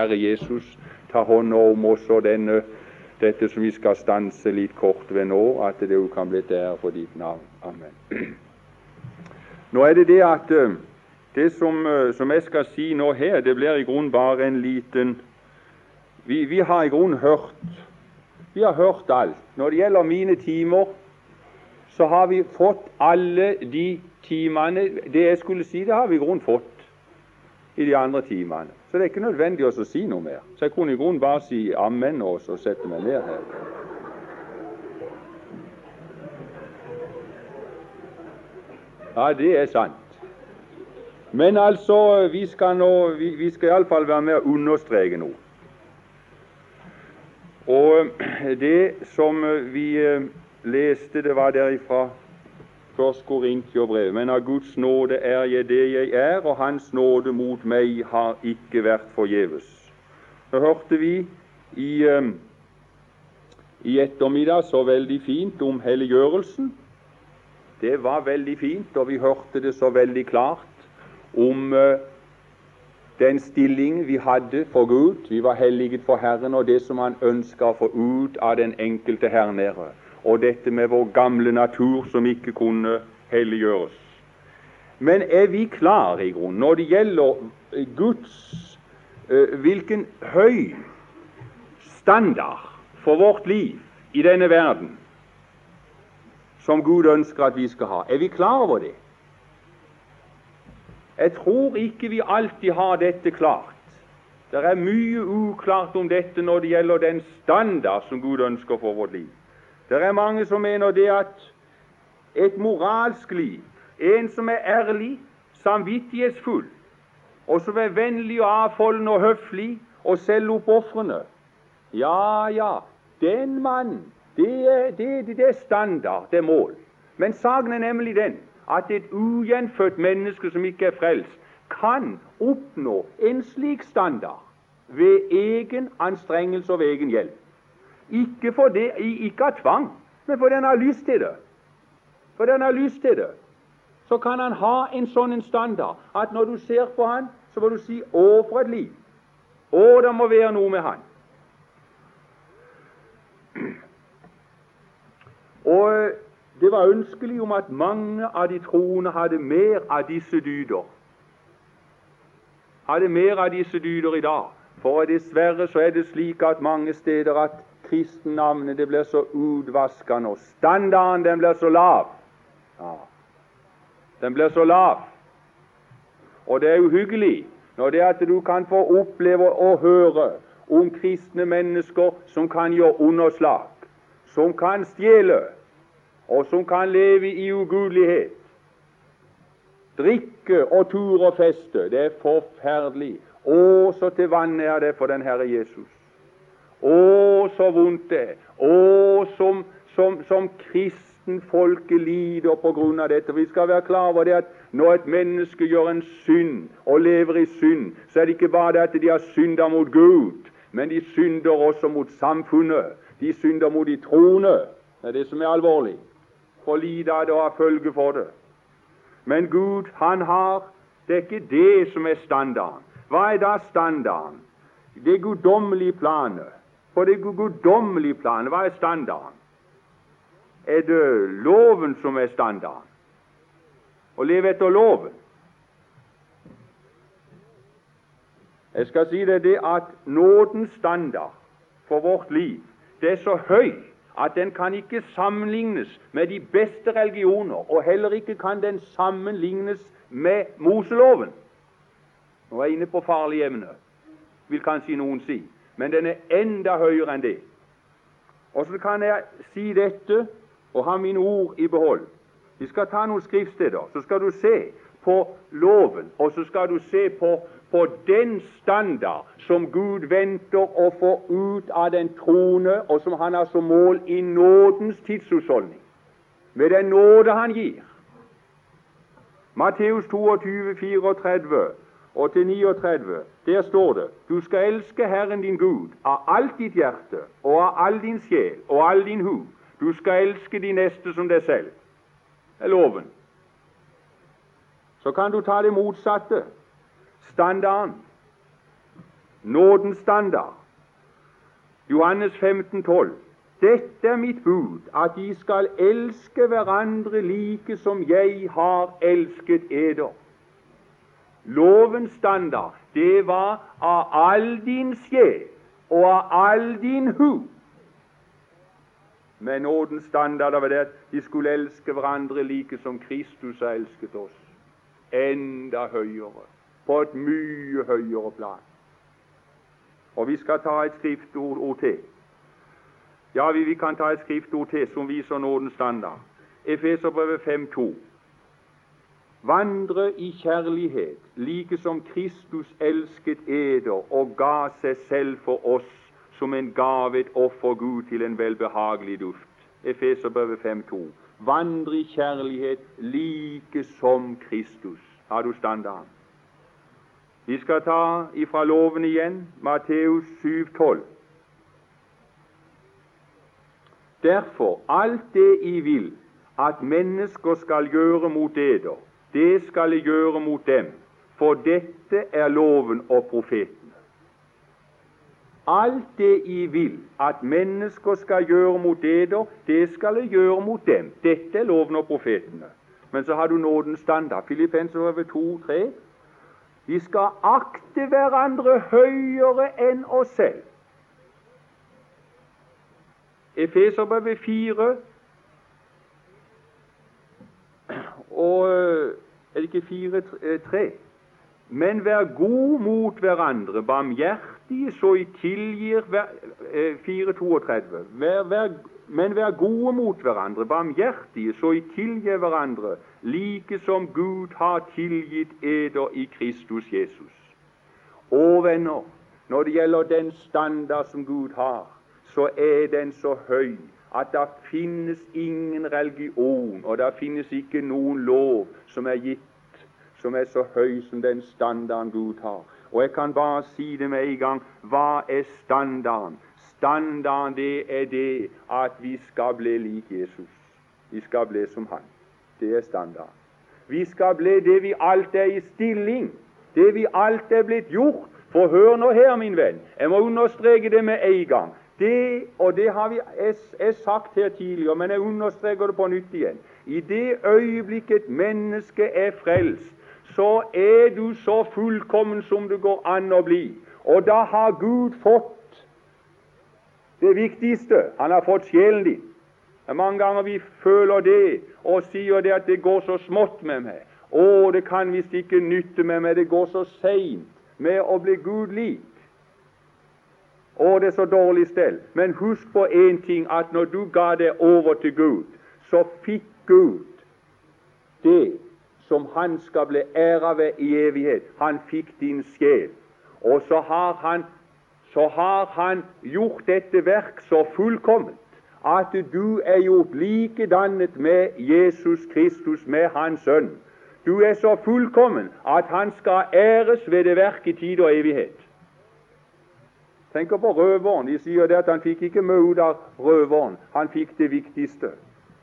Herre Jesus, ta hånd om oss og denne, dette som vi skal stanse litt kort ved nå, at det jo kan bli ære for ditt navn. Amen. Nå er det det at eh, det som, eh, som jeg skal si nå her, det blir i grunnen bare en liten Vi, vi har i grunnen hørt vi har hørt alt. Når det gjelder mine timer, så har vi fått alle de timene Det jeg skulle si, det har vi i grunnen fått i de andre timene. Så det er ikke nødvendig å si noe mer. Så jeg kunne i grunnen bare si ammen og så sette meg ned her. Ja, det er sant. Men altså, vi skal, nå, vi, vi skal iallfall være med å understreke noe. Og det som vi eh, leste, det var derifra Først Korintiobrev. Men av Guds nåde er jeg det jeg er, og Hans nåde mot meg har ikke vært forgjeves. Så hørte vi i, um, i ettermiddag så veldig fint om helliggjørelsen. Det var veldig fint, og vi hørte det så veldig klart om uh, den stilling vi hadde for Gud. Vi var helliget for Herren og det som Han ønska å få ut av den enkelte her nede og dette med vår gamle natur som ikke kunne helliggjøres. Men er vi klare i grunnen når det gjelder Guds uh, hvilken høy standard for vårt liv i denne verden som Gud ønsker at vi skal ha? Er vi klar over det? Jeg tror ikke vi alltid har dette klart. Det er mye uklart om dette når det gjelder den standard som Gud ønsker for vårt liv. Det er mange som mener det at et moralsk liv, en som er ærlig, samvittighetsfull, og som er vennlig og avfoldende og høflig og selvoppofrende Ja, ja, den mannen, det det, det er standard, det er mål. Men saken er nemlig den at et ugjenfødt menneske som ikke er frelst, kan oppnå en slik standard ved egen anstrengelse og ved egen hjelp. Ikke, det, ikke av tvang, men fordi han har lyst til det. Fordi han har lyst til det. Så kan han ha en sånn standard at når du ser på han, så må du si 'Å, for et liv'. Å, det må være noe med han. Og det var ønskelig om at mange av de troende hadde mer av disse dyder. Hadde mer av disse dyder i dag. For dessverre så er det slik at mange steder at kristennavnet det blir så utvaskende, og standarden den blir så lav. Ja. Den blir så lav. Og det er uhyggelig når det er at du kan få oppleve og høre om kristne mennesker som kan gjøre underslag, som kan stjele, og som kan leve i ugudelighet. Drikke og ture og feste. Det er forferdelig. Å, så til vann er det for den Herre Jesus. Å, så vondt det er. Å, som, som, som kristenfolket lider på grunn av dette. Vi skal være klar over det at når et menneske gjør en synd og lever i synd, så er det ikke bare det at de har synda mot Gud, men de synder også mot samfunnet. De synder mot de troende. Det er det som er alvorlig. For lite av det og ha følge for det. Men Gud, han har Det er ikke det som er standarden. Hva er da standarden? Det guddommelige planet. På det guddommelige planet, hva er standarden? Er det loven som er standarden? Å leve etter loven? Jeg skal si deg det at nådens standard for vårt liv det er så høy at den kan ikke sammenlignes med de beste religioner, og heller ikke kan den sammenlignes med Moseloven. Nå er jeg inne på farlige emner, vil kanskje noen si men den er enda høyere enn det. Og så kan jeg si dette og ha mine ord i behold. Vi skal ta noen skriftsteder. Så skal du se på loven, og så skal du se på, på den standard som Gud venter å få ut av den troende, og som Han har som mål i nådens tidshusholdning. Med den nåde Han gir. Matteus 22, 34 og til 39, der står det du skal elske Herren din Gud av alt ditt hjerte og av all din sjel og all din hu. Du skal elske de neste som deg selv. Det er loven. Så kan du ta det motsatte, standarden. nådens standard. Johannes 15, 12. Dette er mitt bud, at de skal elske hverandre like som jeg har elsket eder. Lovens standard, det var av all din sjel og av all din hu. Men nådens standard var det at de skulle elske hverandre like som Kristus har elsket oss. Enda høyere. På et mye høyere plan. Og vi skal ta et skriftord til. Ja, vi, vi, kan ta et skriftord til som viser nådens standard. Efeserbrevet 5.2. Vandre i kjærlighet, like som Kristus elsket eder og ga seg selv for oss som en gave, et offer Gud til en velbehagelig duft. Efeserbrevet 5.2. Vandre i kjærlighet like som Kristus. Har du standarden? Vi skal ta ifra loven igjen, Matteus 7,12. Derfor, alt det I vil at mennesker skal gjøre mot eder, det skal jeg gjøre mot dem, for dette er loven og profetene. Alt det I vil at mennesker skal gjøre mot eder, det skal jeg gjøre mot dem. Dette er loven og profetene. Men så har du nådens standard. Filippenserbrevet 2, 3. Vi skal akte hverandre høyere enn oss selv. Efeserbrevet 4 og Er det ikke 4, 3? Men vær god mot hverandre, barmhjertige, så I tilgir 432. Vær, vær, men vær gode mot hverandre, barmhjertige, så I tilgir hverandre, like som Gud har tilgitt eder i Kristus Jesus. Og venner, når det gjelder den standard som Gud har, så er den så høy at det finnes ingen religion, og det finnes ikke noen lov som er gitt som er så høy som den standarden Gud har. Og jeg kan bare si det med en gang. Hva er standarden? Standarden det er det at vi skal bli lik Jesus. Vi skal bli som Han. Det er standarden. Vi skal bli det vi alt er i stilling. Det vi alt er blitt gjort. For hør nå her, min venn. Jeg må understreke det med en gang. Det, og det har vi jeg, sagt her tidligere, men jeg understreker det på nytt igjen. I det øyeblikket mennesket er frelst, så er du så fullkommen som det går an å bli. Og da har Gud fått det viktigste. Han har fått sjelen din. Det er mange ganger vi føler det og sier det at det går så smått med meg. Å, det kan visst ikke nytte med meg, det går så seint med å bli Gud lik. Å, det er så dårlig stell. Men husk på én ting, at når du ga det over til Gud, så fikk Gud det som han skal bli æra ved i evighet. Han fikk din sjel. Og så har han, så har han gjort dette verk så fullkomment at du er gjort likedannet med Jesus Kristus, med Hans Sønn. Du er så fullkommen at han skal æres ved det verk i tid og evighet. Tenk på røveren. De sier det at han fikk ikke mye ut av røveren. Han fikk det viktigste.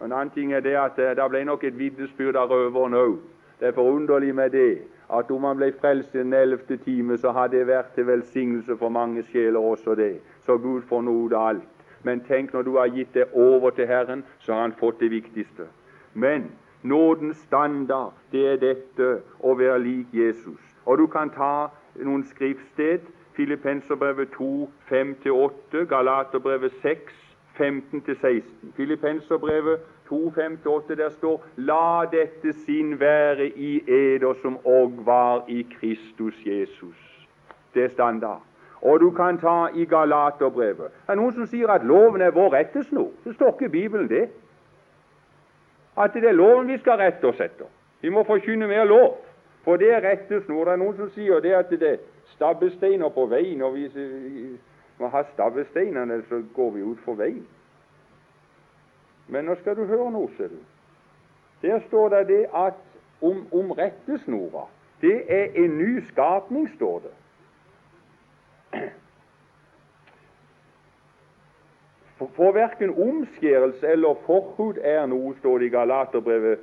En annen ting er det at eh, det ble nok et vitnesbyrd av røveren òg. Det er forunderlig med det at om han ble frelst i den ellevte time, så hadde det vært til velsignelse for mange sjeler også det. Så Gud får noe av alt. Men tenk, når du har gitt det over til Herren, så har han fått det viktigste. Men nådens standard, det er dette å være lik Jesus. Og du kan ta noen skriftsted. Filippenserbrevet 2, 5-8, Galaterbrevet 6, 15-16. Filippenserbrevet 2, 5-8, der står La dette sin være i eder som òg var i Kristus Jesus. Det er standard. Og du kan ta i Galaterbrevet. Det er noen som sier at loven er vår rettesnor. Det står ikke i Bibelen, det. At det er loven vi skal rette oss etter. Vi må forkynne mer lov, for det er rettesnor. Det er noen som sier det at det er stabbesteiner på veien, og vi må ha stabbesteinene, så går vi ut for veien. Men nå skal du høre noe, ser du. Der står det det at om, om rettesnora Det er en ny skapning, står det. For, verken omskjærelse eller forhud er noe, står det i Galaterbrevet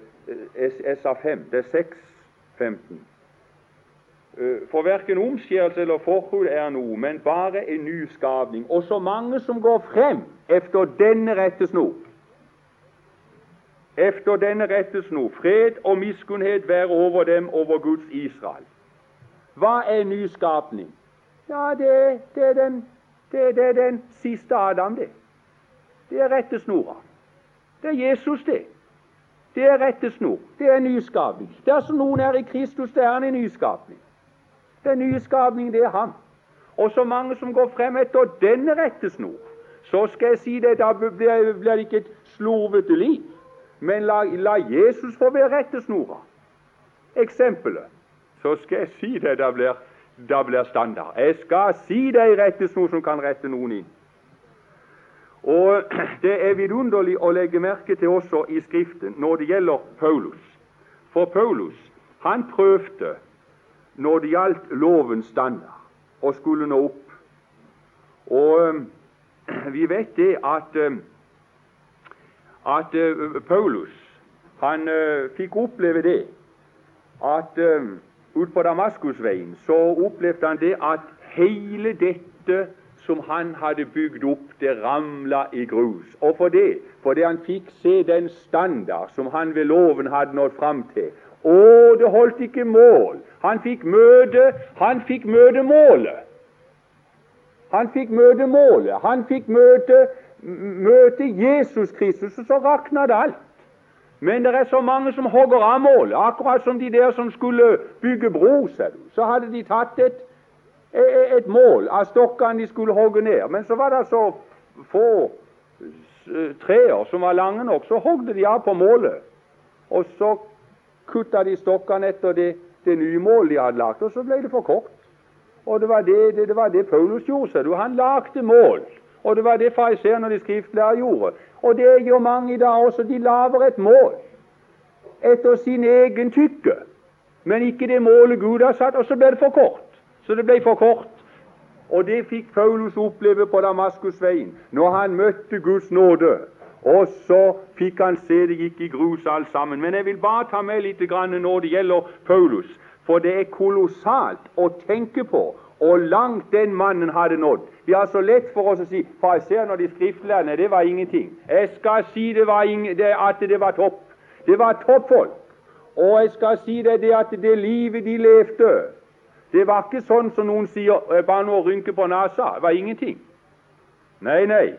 SA5. Det er 6.15. Eh, for verken omskjærelse eller forhud er noe, men bare en nyskapning. Og så mange som går frem efter denne rette snor. Efter denne rette snor. Fred og miskunnhet være over dem, over Guds Israel. Hva er nyskapning? Ja, det, det, er den, det, det, er den siste Adam, det. Det er rettesnora. Det er Jesus, det. Det er rettesnor. Det er nyskapning. Dersom noen er i Kristus, det er han en nyskapning. Den nye skapningen, det er ham. Og så mange som går frem etter denne rettesnor, så skal jeg si det, da blir, det ikke et slurvete liv. Men la, la Jesus få være rettesnora. Eksempelet. Så skal jeg si det, da blir, da blir standard. Jeg skal si det i rettesnor som kan rette noen inn. Og Det er vidunderlig å legge merke til også i Skriften når det gjelder Paulus. For Paulus han prøvde når det gjaldt lovens standard, og skulle nå opp. Og vi vet det at, at Paulus han fikk oppleve det at um, ut på Damaskusveien så opplevde han det at hele dette som han hadde bygd opp, det ramla i grus. Og for det, fordi han fikk se den standard som han ved loven hadde nådd fram til, å, det holdt ikke mål. Han fikk møte, han fikk møte målet. Han fikk møte målet. Han fikk møte, møte Jesus Kristus, og så rakna det alt. Men det er så mange som hogger av målet, akkurat som de der som skulle bygge bro. Så hadde de tatt et, et mål av stokkene de skulle hogge ned. Men så var det så få trær som var lange nok, så hogde de av på målet. Og så kutta de stokkene etter det, det nye målet de hadde lagt, og så ble det for kort. Og Det var det, det, det, var det Paulus gjorde. du. Han lagde mål. Og det var det fariseerne og de skriftlærere gjorde. Og det gjør mange i dag også. De lager et mål etter sin egen tykke, men ikke det målet Gud har satt, og så ble det for kort. Så det ble for kort. Og det fikk Paulus oppleve på Damaskusveien, når han møtte Guds nåde. Og så fikk han se det gikk i grus alt sammen. Men jeg vil bare ta med litt når det gjelder Paulus. For det er kolossalt å tenke på og langt den mannen hadde nådd. Vi har så lett for oss å si fariseerne og de skriftlærerne, det var ingenting. Jeg skal si det ingen, det, at det var topp. Det var toppfolk. Og jeg skal si det, det at det livet de levde, det var ikke sånn som noen sier bare noe å rynke på nesa. Det var ingenting. Nei, nei.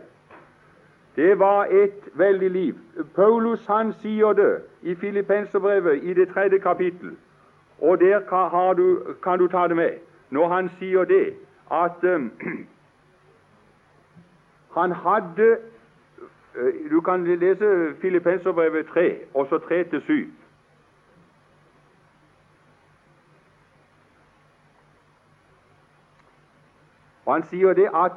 Det var et veldig liv. Paulus han sier det i Filippenserbrevet i det tredje kapittel, og der kan du, kan du ta det med. Når han sier det at um, han hadde uh, Du kan lese Filippenserbrevet 3, også 3 til 7. Og Han sier det at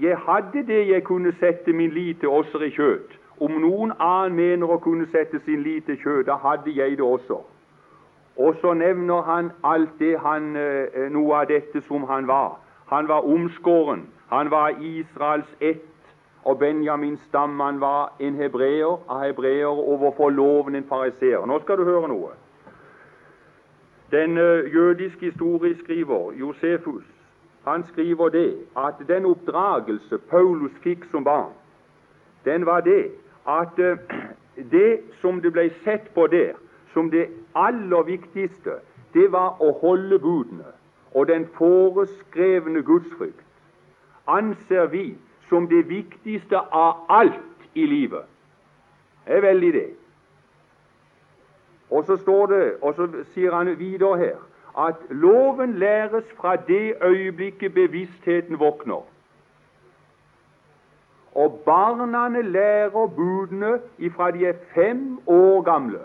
jeg hadde det jeg kunne sette min lit til også i kjøtt. Om noen annen mener å kunne sette sin lit til kjøtt, da hadde jeg det også. Og så nevner han alt det han, eh, noe av dette som han var. Han var omskåren. Han var Israels ett og Benjamins stamme. Han var en hebreer av hebreere overfor loven, en fariseer. Nå skal du høre noe. Den uh, jødiske historieskriver Josefus han skriver det at den oppdragelse Paulus fikk som barn, den var det at eh, det som det ble sett på der som det aller viktigste, det var å holde budene. Og den foreskrevne gudsfrykt anser vi som det viktigste av alt i livet. Det er veldig det. Og så står det, og så sier han videre her at loven læres fra det øyeblikket bevisstheten våkner. Og barna lærer budene ifra de er fem år gamle.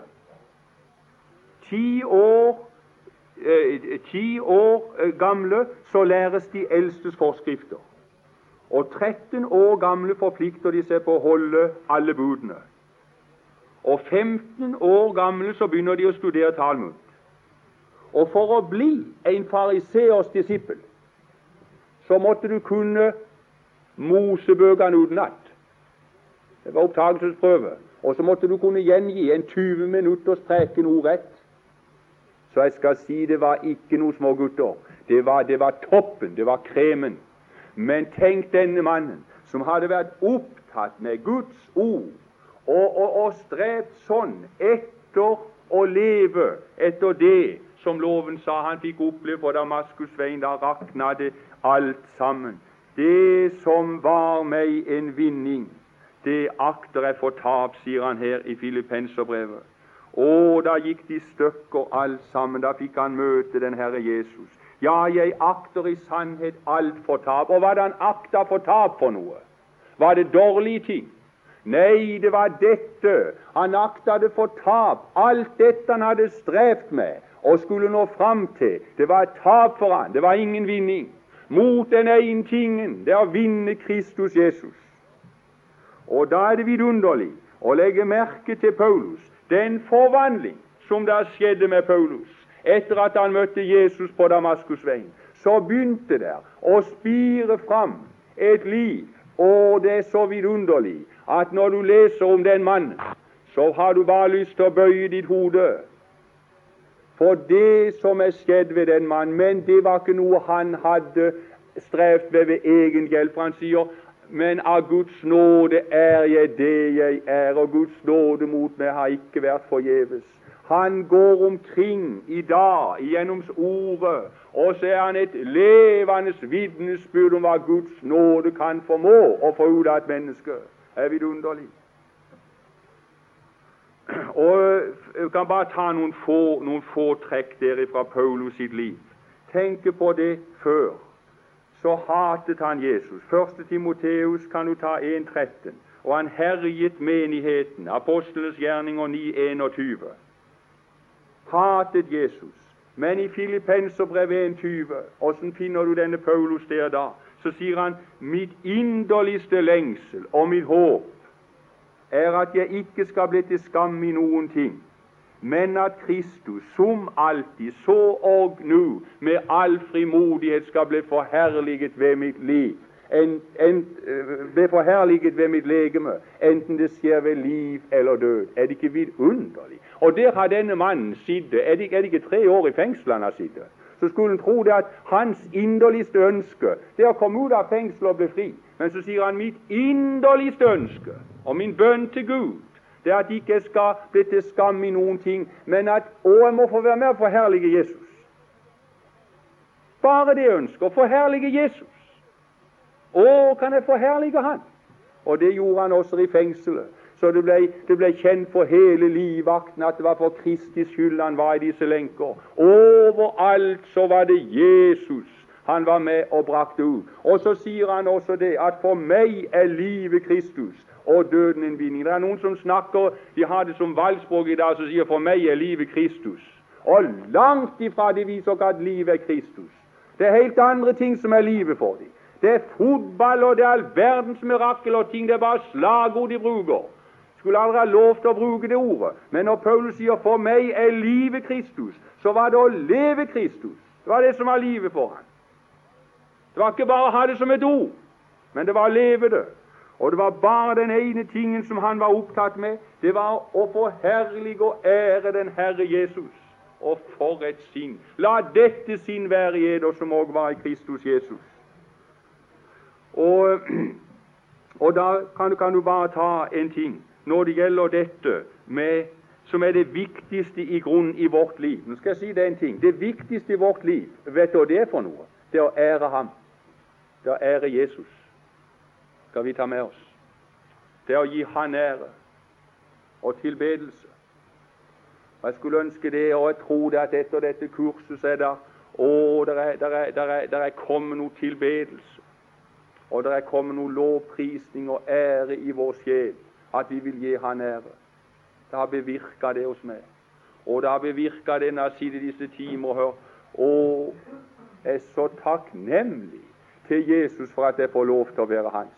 Ti år, eh, ti år eh, gamle så læres de eldstes forskrifter. Og 13 år gamle forplikter de seg på å holde alle budene. Og 15 år gamle så begynner de å studere Talmud. Og for å bli en fariseers disippel så måtte du kunne Mosebøkene utenat. Det var opptakelsesprøve. Og så måtte du kunne gjengi en 20 minutters preken ordrett. Så jeg skal si det var ikke noe små gutter. Det var, det var toppen, det var kremen. Men tenk denne mannen som hadde vært opptatt med Guds ord og, og, og strevd sånn etter å leve etter det som loven sa han fikk oppleve på Damaskusveien. Da rakna det alt sammen. Det som var meg en vinning, det akter jeg for tap, sier han her i Filippenserbrevet. Og da gikk de stykker alt sammen. Da fikk han møte den Herre Jesus. Ja, jeg akter i sannhet alt for tap. Og hva hadde han akta for tap for noe? Var det dårlige ting? Nei, det var dette. Han akta det for tap. Alt dette han hadde strevd med og skulle nå fram til, det var et tap for han. Det var ingen vinning. Mot den ene tingen, det er å vinne Kristus Jesus. Og da er det vidunderlig å legge merke til Paulus, den forvandling som da skjedde med Paulus etter at han møtte Jesus på Damaskusveien. Så begynte det å spire fram et liv, og det er så vidunderlig at når du leser om den mannen, så har du bare lyst til å bøye ditt hode for det som er skjedd ved den mannen. Men det var ikke noe han hadde strevd ved ved egen hjelp. Han sier men av Guds nåde er jeg det jeg er, og Guds nåde mot meg har ikke vært forgjeves. Han går omkring i dag gjennom Ordet, og så er han et levende vitnesbyrd om hva Guds nåde kan formå å få ut av et menneske. Er vidunderlig. Og Jeg kan bare ta noen få, noen få trekk der fra Paulus sitt liv. Tenke på det før så hatet han Jesus. Første Timoteus kan du ta 1.13. Og han herjet menigheten. Apostlenes gjerninger 9.21. Hatet Jesus. Men i Filippenserbrevet 1.20, åssen finner du denne Paulus der da? Så sier han mitt inderligste lengsel og mitt håp er at jeg ikke skal bli til skam i noen ting men at Kristus som alltid, så og nå, med all frimodighet skal bli forherliget ved mitt liv, en, en, øh, bli forherliget ved mitt legeme, enten det skjer ved liv eller død. Er det ikke vidunderlig? Og der har denne mannen sittet. Er, det, er det ikke tre år i fengsel han har sittet? Så skulle en tro det at hans inderligste ønske det er å komme ut av fengselet og bli fri. Men så sier han mitt inderligste ønske og min bønn til Gud det er at jeg ikke skal bli til skam i noen ting, men at å, jeg må få være med og forherlige Jesus. Bare det ønsket å forherlige Jesus. Å, kan jeg forherlige Han? Og det gjorde han også i fengselet. Så det ble, det ble, kjent for hele livvakten at det var for Kristis skyld han var i disse lenker. Overalt så var det Jesus han var med og brakte ut. Og så sier han også det at for meg er livet Kristus og døden en vinning. Det er noen som snakker De har det som valgspråk i dag, som sier 'for meg er livet Kristus'. Og langt ifra de viser at livet er Kristus. Det er helt andre ting som er livet for dem. Det er fotball, og det er all verdens mirakel og ting. Det er bare slagord de bruker. Skulle aldri ha lov til å bruke det ordet. Men når Paulus sier 'for meg er livet Kristus', så var det å leve Kristus. Det var det som var livet for ham. Det var ikke bare å ha det som et ord, men det var å leve det. Og det var bare den ene tingen som han var opptatt med. Det var å forherlige og ære den Herre Jesus. Og for et sinn! La dette sinn være i eder som òg var i Kristus Jesus. Og, og da kan, kan, du bare ta en ting når det gjelder dette med, som er det viktigste i grunnen i vårt liv. Nå skal jeg si det en ting. Det viktigste i vårt liv, vet du hva det er for noe? Det er å ære ham. Det å ære Jesus skal vi ta med oss. Det å gi Han ære og tilbedelse. Jeg skulle ønske det, og jeg tror det at etter dette kurset er det der er, der er, der er, kommet noe tilbedelse. Og det er kommet noe lovprisning og ære i vår sjel, at vi vil gi Han ære. Det har bevirka det hos meg. Og det har bevirka det når jeg sitter disse timer og hører Å, jeg er så takknemlig til Jesus for at jeg får lov til å være hans.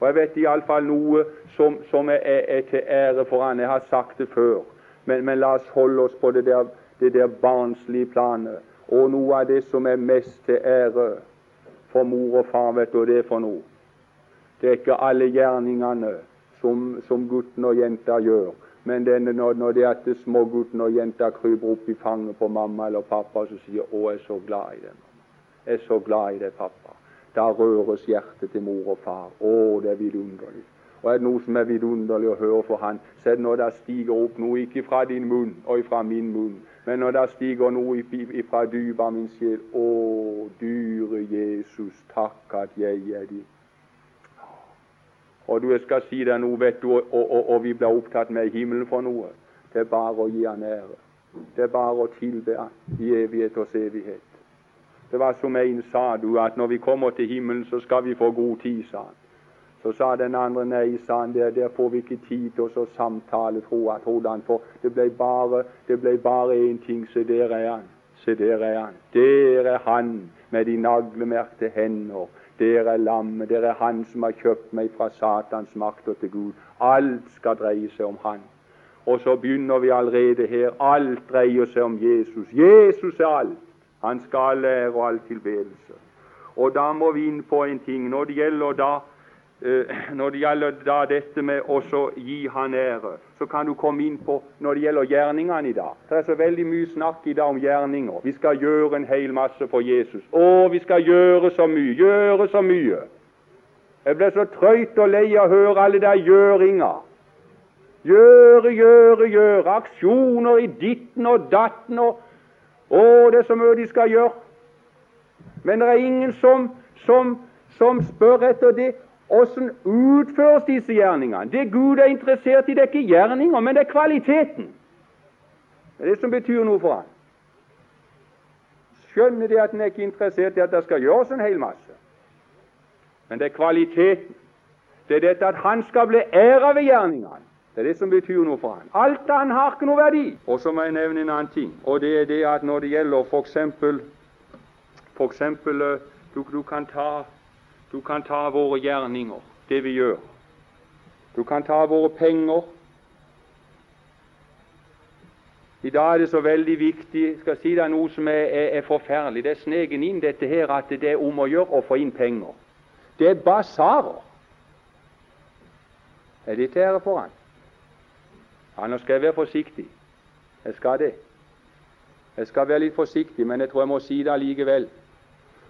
Og jeg vet iallfall noe som, som er, er, til ære for han. Jeg har sagt det før, men, men la oss holde oss på det der, det der barnslige planet. Og noe av det som er mest til ære for mor og far, vet du hva det er for noe? Det er ikke alle gjerningene som, som gutten og jenta gjør, Men denne, når, når det at smågutten og jenta kryper opp i fanget på mamma eller pappa så sier 'Å, jeg er så glad i dem'. Er så glad i deg, pappa', da røres hjertet til mor og far. Å, det er vidunderlig. Og er det noe som er vidunderlig å høre for han, så er det når det stiger opp noe ikke fra din munn og fra min munn, men når det stiger noe fra dypet av min sjel. Å, dyre Jesus, takk at jeg er din. Og du skal si deg noe, vet du, og, og, og vi blir opptatt med himmelen for noe. Det er bare å gi Han ære. Det er bare å tilbe Han i evighet og evighet. Det var som en sa, du, at når vi kommer til himmelen, så skal vi få god tid, sa han. Så sa den andre nei, sa han, der, der får vi ikke tid til å samtale, tro at hvordan for det ble bare det ble bare én ting, se der er han. Se der er han. Der er han med de naglemerkte hender. Der er lammet. Der er han som har kjøpt meg fra Satans makt og til Gud. Alt skal dreie seg om han. Og så begynner vi allerede her. Alt dreier seg om Jesus. Jesus er alt. Han skal lære all tilbedelse. Og da må vi inn på en ting. Når det gjelder da Eh, når det gjelder da dette med å gi Han ære, så kan du komme inn på når det gjelder gjerningene i dag. Det er så veldig mye snakk i dag om gjerninger. Vi skal gjøre en hel masse for Jesus. Å, vi skal gjøre så mye, gjøre så mye. Jeg ble så trøyt og lei av å høre alle de gjøringa. Gjøre, gjøre, gjøre. Aksjoner i ditten og datten og Å, det er så mye de skal gjøre. Men det er ingen som, som, som spør etter det. Hvordan utføres disse gjerningene? Det Gud er interessert i, det er ikke gjerninger, men det er kvaliteten. Det er det som betyr noe for ham. Skjønner det at han er ikke interessert i at det skal gjøres en hel masse, men det er kvaliteten. Det er dette at han skal bli æra ved gjerningene. Det er det som betyr noe for ham. Alt annet har ikke noe verdi. Og så må jeg nevne en annen ting, og det er det at når det gjelder f.eks. For eh, du, du kan ta du kan ta våre gjerninger, det vi gjør. Du kan ta våre penger. I dag er det så veldig viktig skal jeg si deg noe som er, er, er forferdelig. Det er snegen inn dette her at det er om å gjøre å få inn penger. Det er basarer. Er det til ære for han? Ja, nå skal jeg være forsiktig. Jeg skal det. Jeg skal være litt forsiktig, men jeg tror jeg må si det allikevel.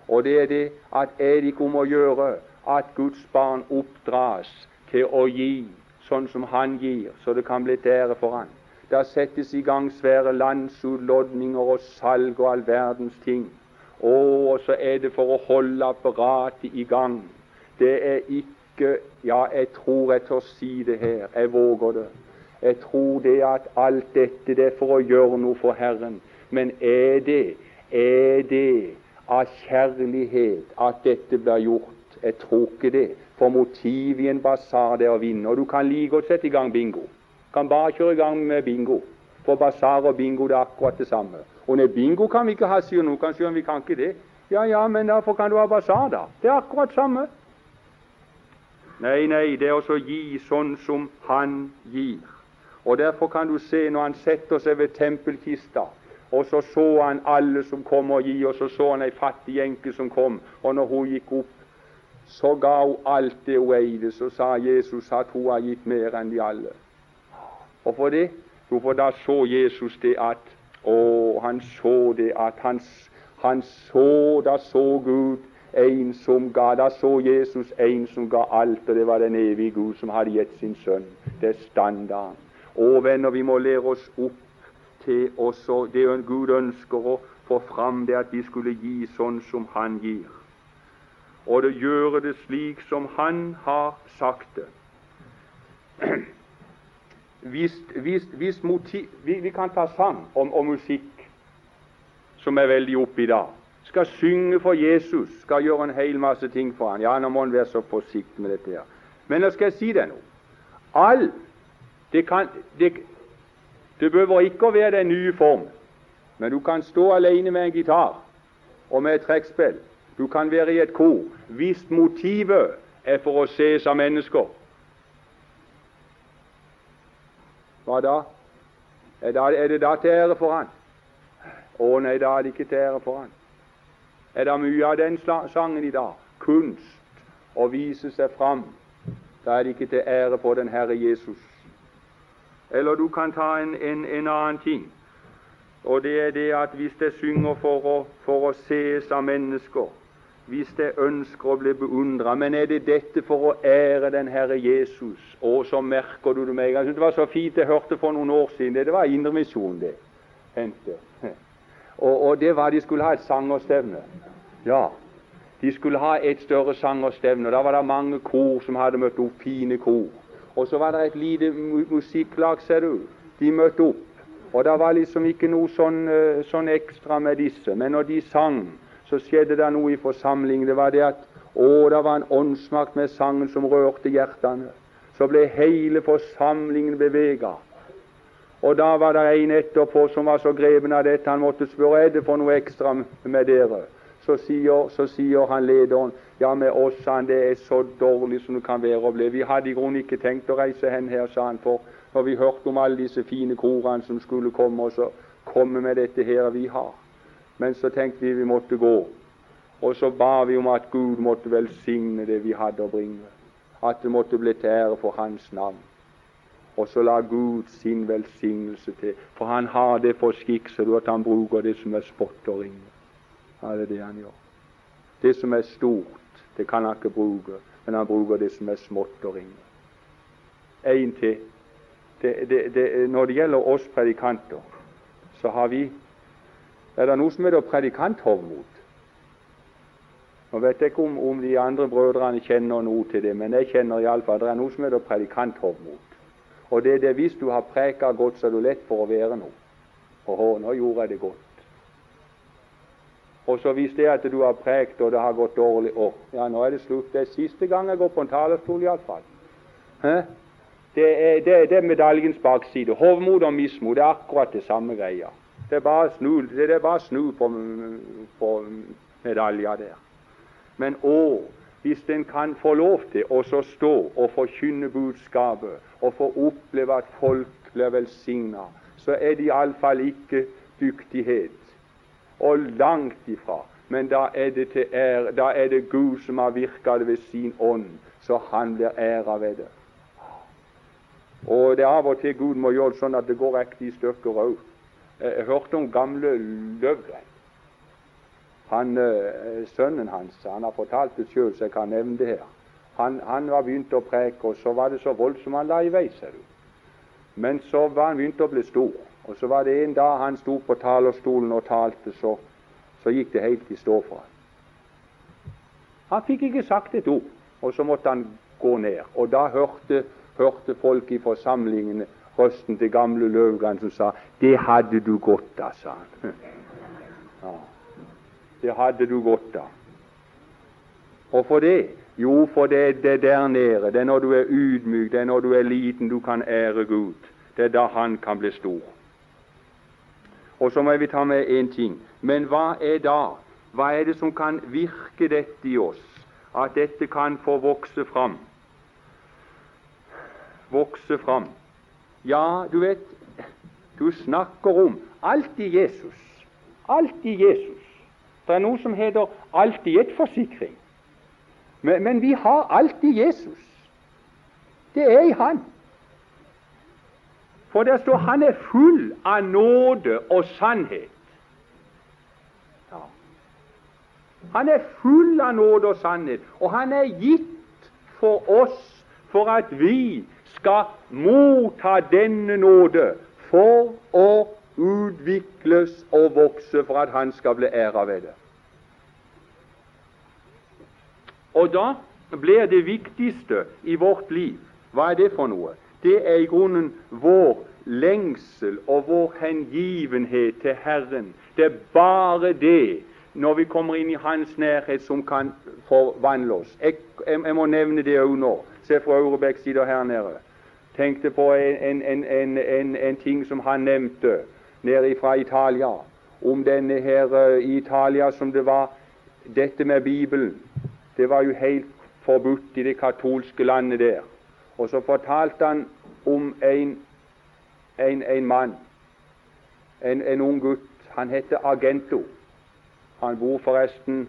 Og det er det at er det ikke om å gjøre at Guds barn oppdras til å gi sånn som Han gir, så det kan bli ære for Han. Der settes i gang svære landsutlodninger og salg og all verdens ting. Og så er det for å holde apparatet i gang. Det er ikke Ja, jeg tror jeg tør si det her. Jeg våger det. Jeg tror det at alt dette det er for å gjøre noe for Herren. Men er det, er det av kjærlighet at dette blir gjort. Jeg tror ikke det. For motivet i en basar er å vinne. Og du kan like godt sette i gang bingo. Du kan bare kjøre i gang med bingo. For basar og bingo det er akkurat det samme. Og nei, bingo kan vi ikke ha, sier noen. Kanskje vi kan ikke det. Ja, ja, men derfor kan du ha basar, da. Det er akkurat samme. Nei, nei, det er å gi sånn som Han gir. Og Derfor kan du se når han setter seg ved tempelkista og så så han alle som kom og gi, og så så han ei fattig enke som kom. Og når hun gikk opp, så ga hun alt det hun eide. Så sa Jesus at hun har gitt mer enn de alle. Hvorfor det? Jo, for da så Jesus det at Å, han så det at han, han så Da så Gud en som ga Da så Jesus en som ga alt, og det var den evige Gud som hadde gitt sin sønn. Det er standarden. Å, venner, vi må lære oss opp til også det Gud ønsker å få fram, det at vi skulle gi sånn som Han gir. Og det gjøre det slik som Han har sagt det. Hvis, hvis, hvis motiv, vi, vi, kan ta sang om, om musikk, som er veldig oppe i dag. Skal synge for Jesus, skal gjøre en hel masse ting for han. Ja, nå må en være så forsiktig med dette. her. Men nå skal jeg si deg noe. All det kan, det, det behøver ikke å være den nye form, men du kan stå alene med en gitar og med et trekkspill. Du kan være i et kor hvis motivet er for å ses av mennesker. Hva da? Er, det da til ære for Han? Å nei, da er det ikke til ære for Han. Er det mye av den sangen i dag? Kunst å vise seg fram. Da er det ikke til ære for den Herre Jesus. Eller du kan ta en, en, en annen ting. Og det er det at hvis jeg synger for å, for å ses av mennesker, hvis jeg ønsker å bli beundra, men er det dette for å ære den Herre Jesus? Å, så merker du det med en gang. Det var så fint jeg hørte for noen år siden. Det, det var Indremisjon, det. Hente. Og, og, det var de skulle ha et sangerstevne. Ja, de skulle ha et større sangerstevne. Da var det mange kor som hadde møtt opp, fine kor. Og så var det et lite musikklag, ser du. De møtte opp. Og det var liksom ikke noe sånn, eh, sånn, ekstra med disse. Men når de sang, så skjedde det noe i forsamlingen. Det var det at å, det var en åndsmakt med sangen som rørte hjertene. Så ble hele forsamlingen bevega. Og da var det en etterpå som var så greven av dette, han måtte spørre er det for noe ekstra med dere. Så sier, så sier han lederen ja, med oss han, det er så dårlig som det kan være å bli. Vi hadde i grunnen ikke tenkt å reise hen her, sa han, for når vi hørte om alle disse fine korene som skulle komme, og så komme med dette her vi har. Men så tenkte vi vi måtte gå. Og så ba vi om at Gud måtte velsigne det vi hadde å bringe. At det måtte bli til ære for Hans navn. Og så la Gud sin velsignelse til. For han har det for skikk, så at han bruker det som er spott og ringe. Er det han gjør. Det som er stort, det kan han ikke bruke, men han bruker det som er smått og ringe. En til det, det, det, når det gjelder oss predikanter, så har vi er det noe som heter predikanthovmod. Nå vet jeg ikke om, om, de andre brødrene kjenner noe til det, men jeg kjenner iallfall det er noe som heter predikanthovmod. Og det er det hvis du har preka godt, så er du lett for å være noe. Og nå gjorde jeg det godt. Og så hvis det at du har prekt og det har gått dårlig Å, ja, nå er det slutt. Det er siste gang jeg går på en talerstol, iallfall. Det er, det, det er medaljens bakside. Hovmod og mismod det er akkurat det samme greia. Det er bare snu, det er bare snu på, på medalja der. Men å, hvis en kan få lov til å stå og forkynne budskapet og få oppleve at folk blir velsigna, så er det iallfall ikke dyktighet. Og langt ifra. Men da er det, til ære, da er det Gud som har virka det ved sin ånd, så han blir æra ved det. Og det er av og til Gud må gjøre sånn at det går riktig i stykker òg. Jeg hørte om gamle Løvgren. Han, eh, sønnen hans han har fortalt det sjøl, så jeg kan nevne det her. Han, han var begynt å preke, og så var det så voldsomt han la i vei, ser du. Men så var han begynt å bli stor. Og så var det en dag han sto på talerstolen og talte, så, så gikk det helt i stå for ham. Han fikk ikke sagt et ord, og så måtte han gå ned. Og da hørte hørte folk i forsamlingene røsten til gamle Løvgren som sa 'Det hadde du godt av', sa han. Ja, det hadde du godt av. Og for det? Jo, for det er der nede. Det er når du er ydmyk, det er når du er liten du kan ære Gud. Det er da Han kan bli stor. Og så må vi ta med én ting. Men hva er da? Hva er det som kan virke dette i oss? At dette kan få vokse fram? vokse fram. Ja, du vet, du snakker om alt i Jesus. Alt i Jesus. Det er noe som heter alltid et forsikring. Men, men vi har alltid Jesus. Det er i Han. For der står han er full av nåde og sannhet. Ja. Han er full av nåde og sannhet, og han er gitt for oss for at vi skal motta denne nåde for å utvikles og vokse for at Han skal bli æra ved det. Og da blir det viktigste i vårt liv Hva er det for noe? Det er i grunnen vår lengsel og vår hengivenhet til Herren. Det er bare det, når vi kommer inn i Hans nærhet, som kan forvandle oss. Jeg, jeg, jeg må nevne det òg nå. Se, fra Aurebekk side her nede tenkte på en, en, en, en, ting som han nevnte nede fra Italia, om denne her uh, i Italia som det var dette med Bibelen. Det var jo helt forbudt i det katolske landet der. Og så fortalte han om en, en mann, en, ung gutt. Han heter Argento. Han bor forresten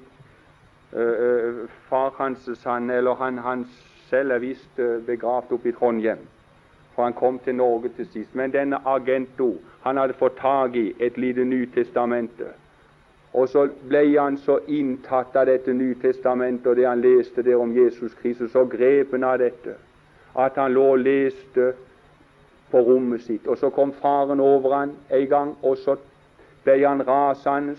øh, Far hans, han, eller han, han selv er visst begravd oppe i Trondheim for han kom til Norge til sist. Men denne Argento han hadde fått tak i et lite Nytestamente. Og så ble han så inntatt av dette Nytestamentet og det han leste der om Jesus Kristus, så grep han av dette at han lå og leste på rommet sitt. Og så kom faren over han en gang, og så ble han rasende.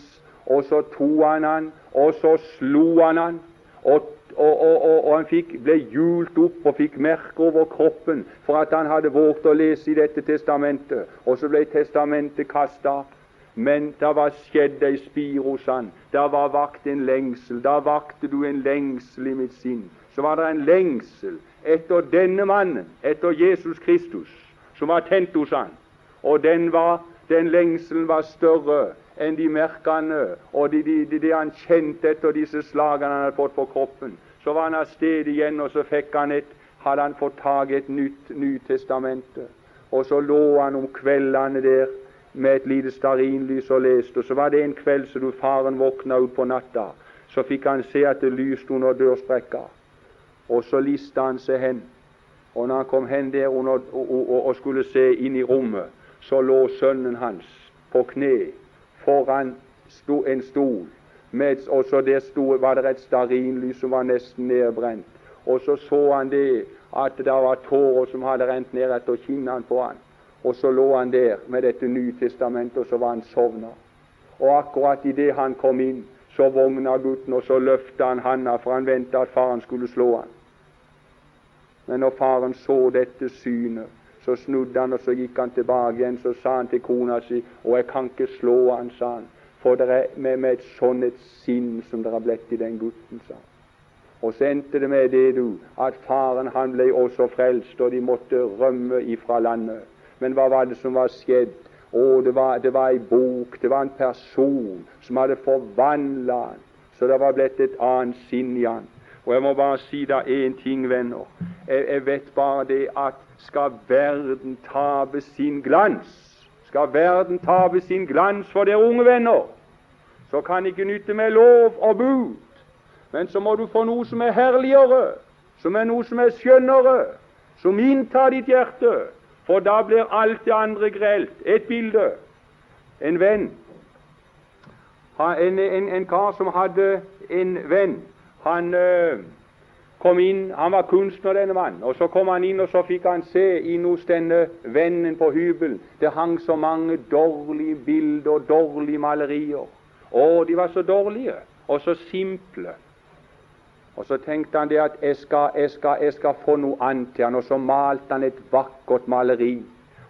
Og så tok han han, og så slo han han. Og, og, og, og han fikk, ble hjult opp og fikk merker over kroppen for at han hadde våget å lese i dette testamentet. Og så ble testamentet kasta. Men det var skjedd ei spir hos han. Det var vakt en lengsel. Da vakte du en lengsel i mitt sinn. Så var det en lengsel etter denne mannen, etter Jesus Kristus som var tent hos han. Og den, var, den lengselen var større enn de merkene og det de, de, de han kjente etter disse slagene han hadde fått på kroppen. Så var han av sted igjen, og så fikk han et, hadde han fått tak i et nytt Nytestamentet. Og så lå han om kveldene der med et lite stearinlys og leste. Og så var det en kveld så du faren våkna utpå natta. Så fikk han se at det lyste under dørsprekka. Og så lista han seg hen og når han kom hen der og, og, og skulle se inn i rommet, så lå sønnen hans på kne foran sto, en stol. Med, og så der sto, var det et stearinlys som var nesten nedbrent. Og så så han det at det var tårer som hadde rent ned etter kinnene på han. Og så lå han der med dette Nytestamentet, og så var han sovna. Og akkurat idet han kom inn, så vogna gutten, og så løfta han handa, for han venta at faren skulle slå han. Men når faren så dette synet, så snudde han, og så gikk han tilbake igjen. Så sa han til kona si Og jeg kan ikke slå han, sa han, for det er med, med et sånn et sinn som det har blitt i den gutten, sa han. Og så endte det med det, du, at faren han ble også frelst, og de måtte rømme ifra landet. Men hva var det som var skjedd? Å, det var, det var ei bok, det var en person som hadde forvandla han, så det var blitt et annet sinn i han. Og jeg må bare si da én ting, venner. Jeg, jeg, vet bare det at skal verden tape sin glans, skal verden tape sin glans for dere unge venner, så kan ikke nytte med lov og bud. Men så må du få noe som er herligere, som er noe som er skjønnere, som inntar ditt hjerte. For da blir alt det andre grelt. Et bilde. En venn. En, en, en kar som hadde en venn han øh, kom inn, han var kunstner, denne mannen. Og Så kom han inn, og så fikk han se inn hos denne vennen på hybelen. Det hang så mange dårlige bilder og dårlige malerier. Å, de var så dårlige og så simple. Og Så tenkte han det at jeg skal, jeg skal, jeg skal få noe annet til han, og så malte han et vakkert maleri.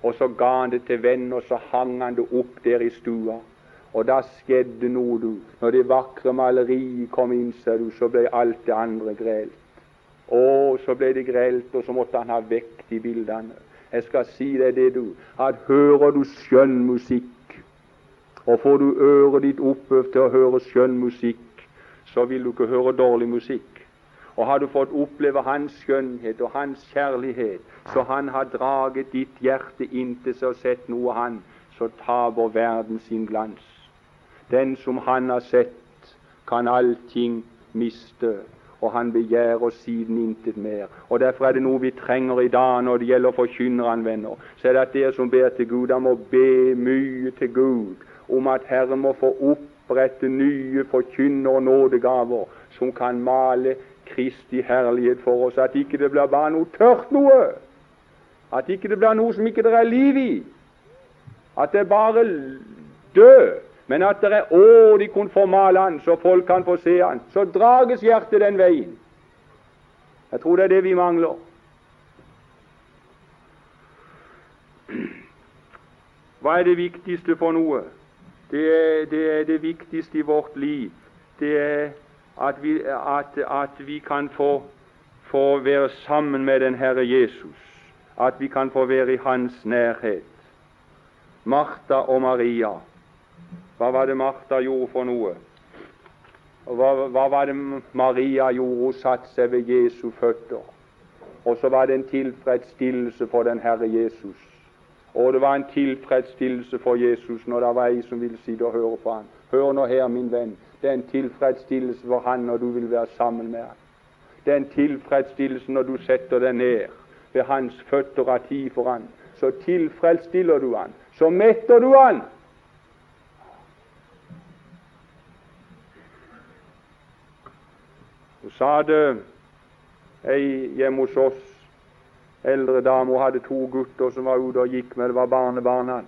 Og så ga han det til vennen, og så hang han det opp der i stua. Og da skjedde noe, du. Når det vakre maleriet kom inn, ser du, så ble alt det andre grelt. Og så ble det grelt, og så måtte han ha vekk de bildene. Jeg skal si deg det, du, at hører du skjønn musikk, og får du øret ditt oppøvd til å høre skjønn musikk, så vil du ikke høre dårlig musikk. Og har du fått oppleve Hans skjønnhet og Hans kjærlighet, så Han har draget ditt hjerte inntil seg og sett noe Han, så taper verden sin glans. Den som han har sett, kan allting miste, og han begjærer siden intet mer. Og Derfor er det noe vi trenger i dag når det gjelder forkynnerne, venner. Så er det at dere som ber til Gud, dere må be mye til Gud om at Herren må få opprette nye forkynner- og nådegaver som kan male Kristi herlighet for oss. At ikke det blir bare noe tørt noe. At ikke det blir noe som ikke det er liv i. At det er bare død men at det er å, de kunne formale han, så folk kan få se han. Så drages hjertet den veien. Jeg tror det er det vi mangler. Hva er det viktigste for noe? Det er det, er det viktigste i vårt liv. Det er at vi, at, at vi kan få, få, være sammen med den Herre Jesus. At vi kan få være i Hans nærhet. Martha og Maria hva var det Martha gjorde for noe? Og hva, hva var det Maria gjorde? Hun satte seg ved Jesu føtter. Og så var det en tilfredsstillelse for den Herre Jesus. Og det var en tilfredsstillelse for Jesus når det var ei som ville sitte og høre på ham. Hør nå her, min venn. Det er en tilfredsstillelse for han når du vil være sammen med ham. Det er en tilfredsstillelse når du setter deg ned ved hans føtter av tid for ham. så tilfredsstiller du han, så metter du han. Sa det ei hjemme hos oss eldre dame hun hadde to gutter som var ute og gikk med, det var barnebarna.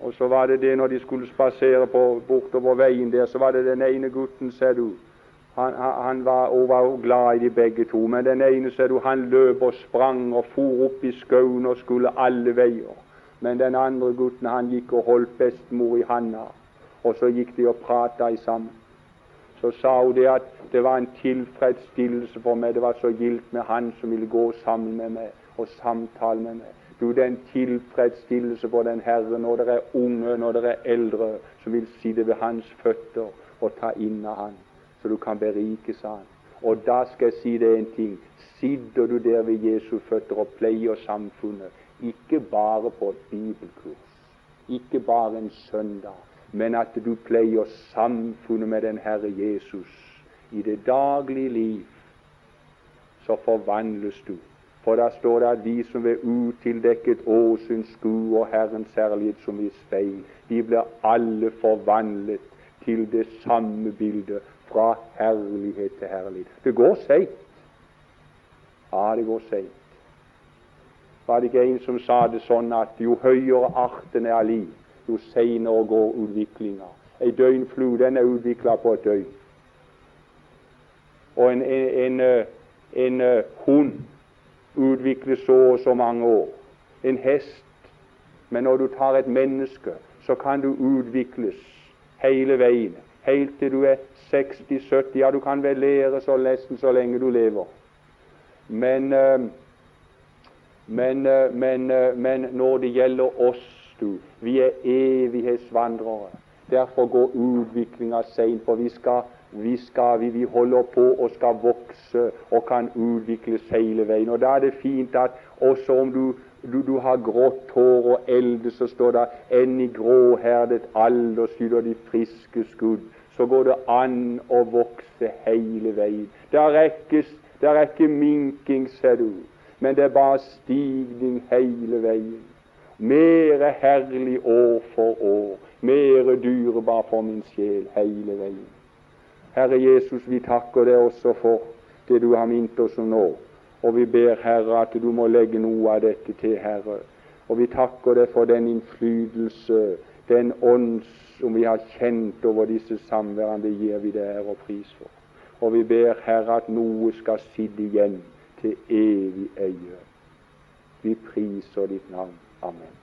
Og så var det det når de skulle spasere bortover veien der, så var det den ene gutten, ser du. Han, han var, var glad i de begge to, men den ene ser du, han løp og sprang og for opp i skauen og skulle alle veier. Men den andre gutten han gikk og holdt bestemor i handa, og så gikk de og prata sammen. Så sa hun det at det var en tilfredsstillelse for meg, det var så gildt med han som ville gå sammen med meg og samtale med meg. Du, det er en tilfredsstillelse for den Herre når dere er unge, når dere er eldre, som vil sitte ved Hans føtter og ta inn av Han, så du kan berikes av Han. Og da skal jeg si deg en ting. Sitter du der ved Jesu føtter og pleier samfunnet, ikke bare på et bibelkurs, ikke bare en søndag, men at du pleier samfunnet med den Herre Jesus i det daglige liv, så forvandles du for da står det at vi som ved utildekket åsyn skuer Herrens herlighet som i speil, de blir alle forvandlet til det samme bildet, fra herlighet til herlighet. Det går seigt. Ja, det går seigt. Var det ikke en som sa det sånn at jo høyere arten er av liv, jo seinere går utviklinga. Ei døgnflue den er utvikla på et døgn. Og en, en, en, en, hund utvikles så og så mange år. En hest. Men når du tar et menneske, så kan du utvikles hele veien. Helt til du er 60-70. Ja, du kan vel lære så nesten så lenge du lever. Men, eh, men, eh, men, eh, men når det gjelder oss, du Vi er evighetsvandrere. Derfor går utviklinga seint, for vi skal vi, skal, vi, vi, holder på og skal vokse og kan utvikles hele veien. Og Da er det fint at også om du, du, du har grått hår og elde, så står det 'enn i gråherdet alder skyter de friske skudd'. Så går det an å vokse hele veien. Det er ikke minking, ser du, men det er bare stigning hele veien. Mere herlig år for år, mere dyrebar for min sjel hele veien. Herre Jesus, vi takker deg også for det du har minnet oss om nå. Og vi ber, Herre, at du må legge noe av dette til, Herre. Og vi takker deg for den innflytelse, den ånd som vi har kjent over disse samværene. Det gir vi deg ære og pris for. Og vi ber, Herre, at noe skal sitte igjen til evig eie. Vi priser ditt navn. Amen.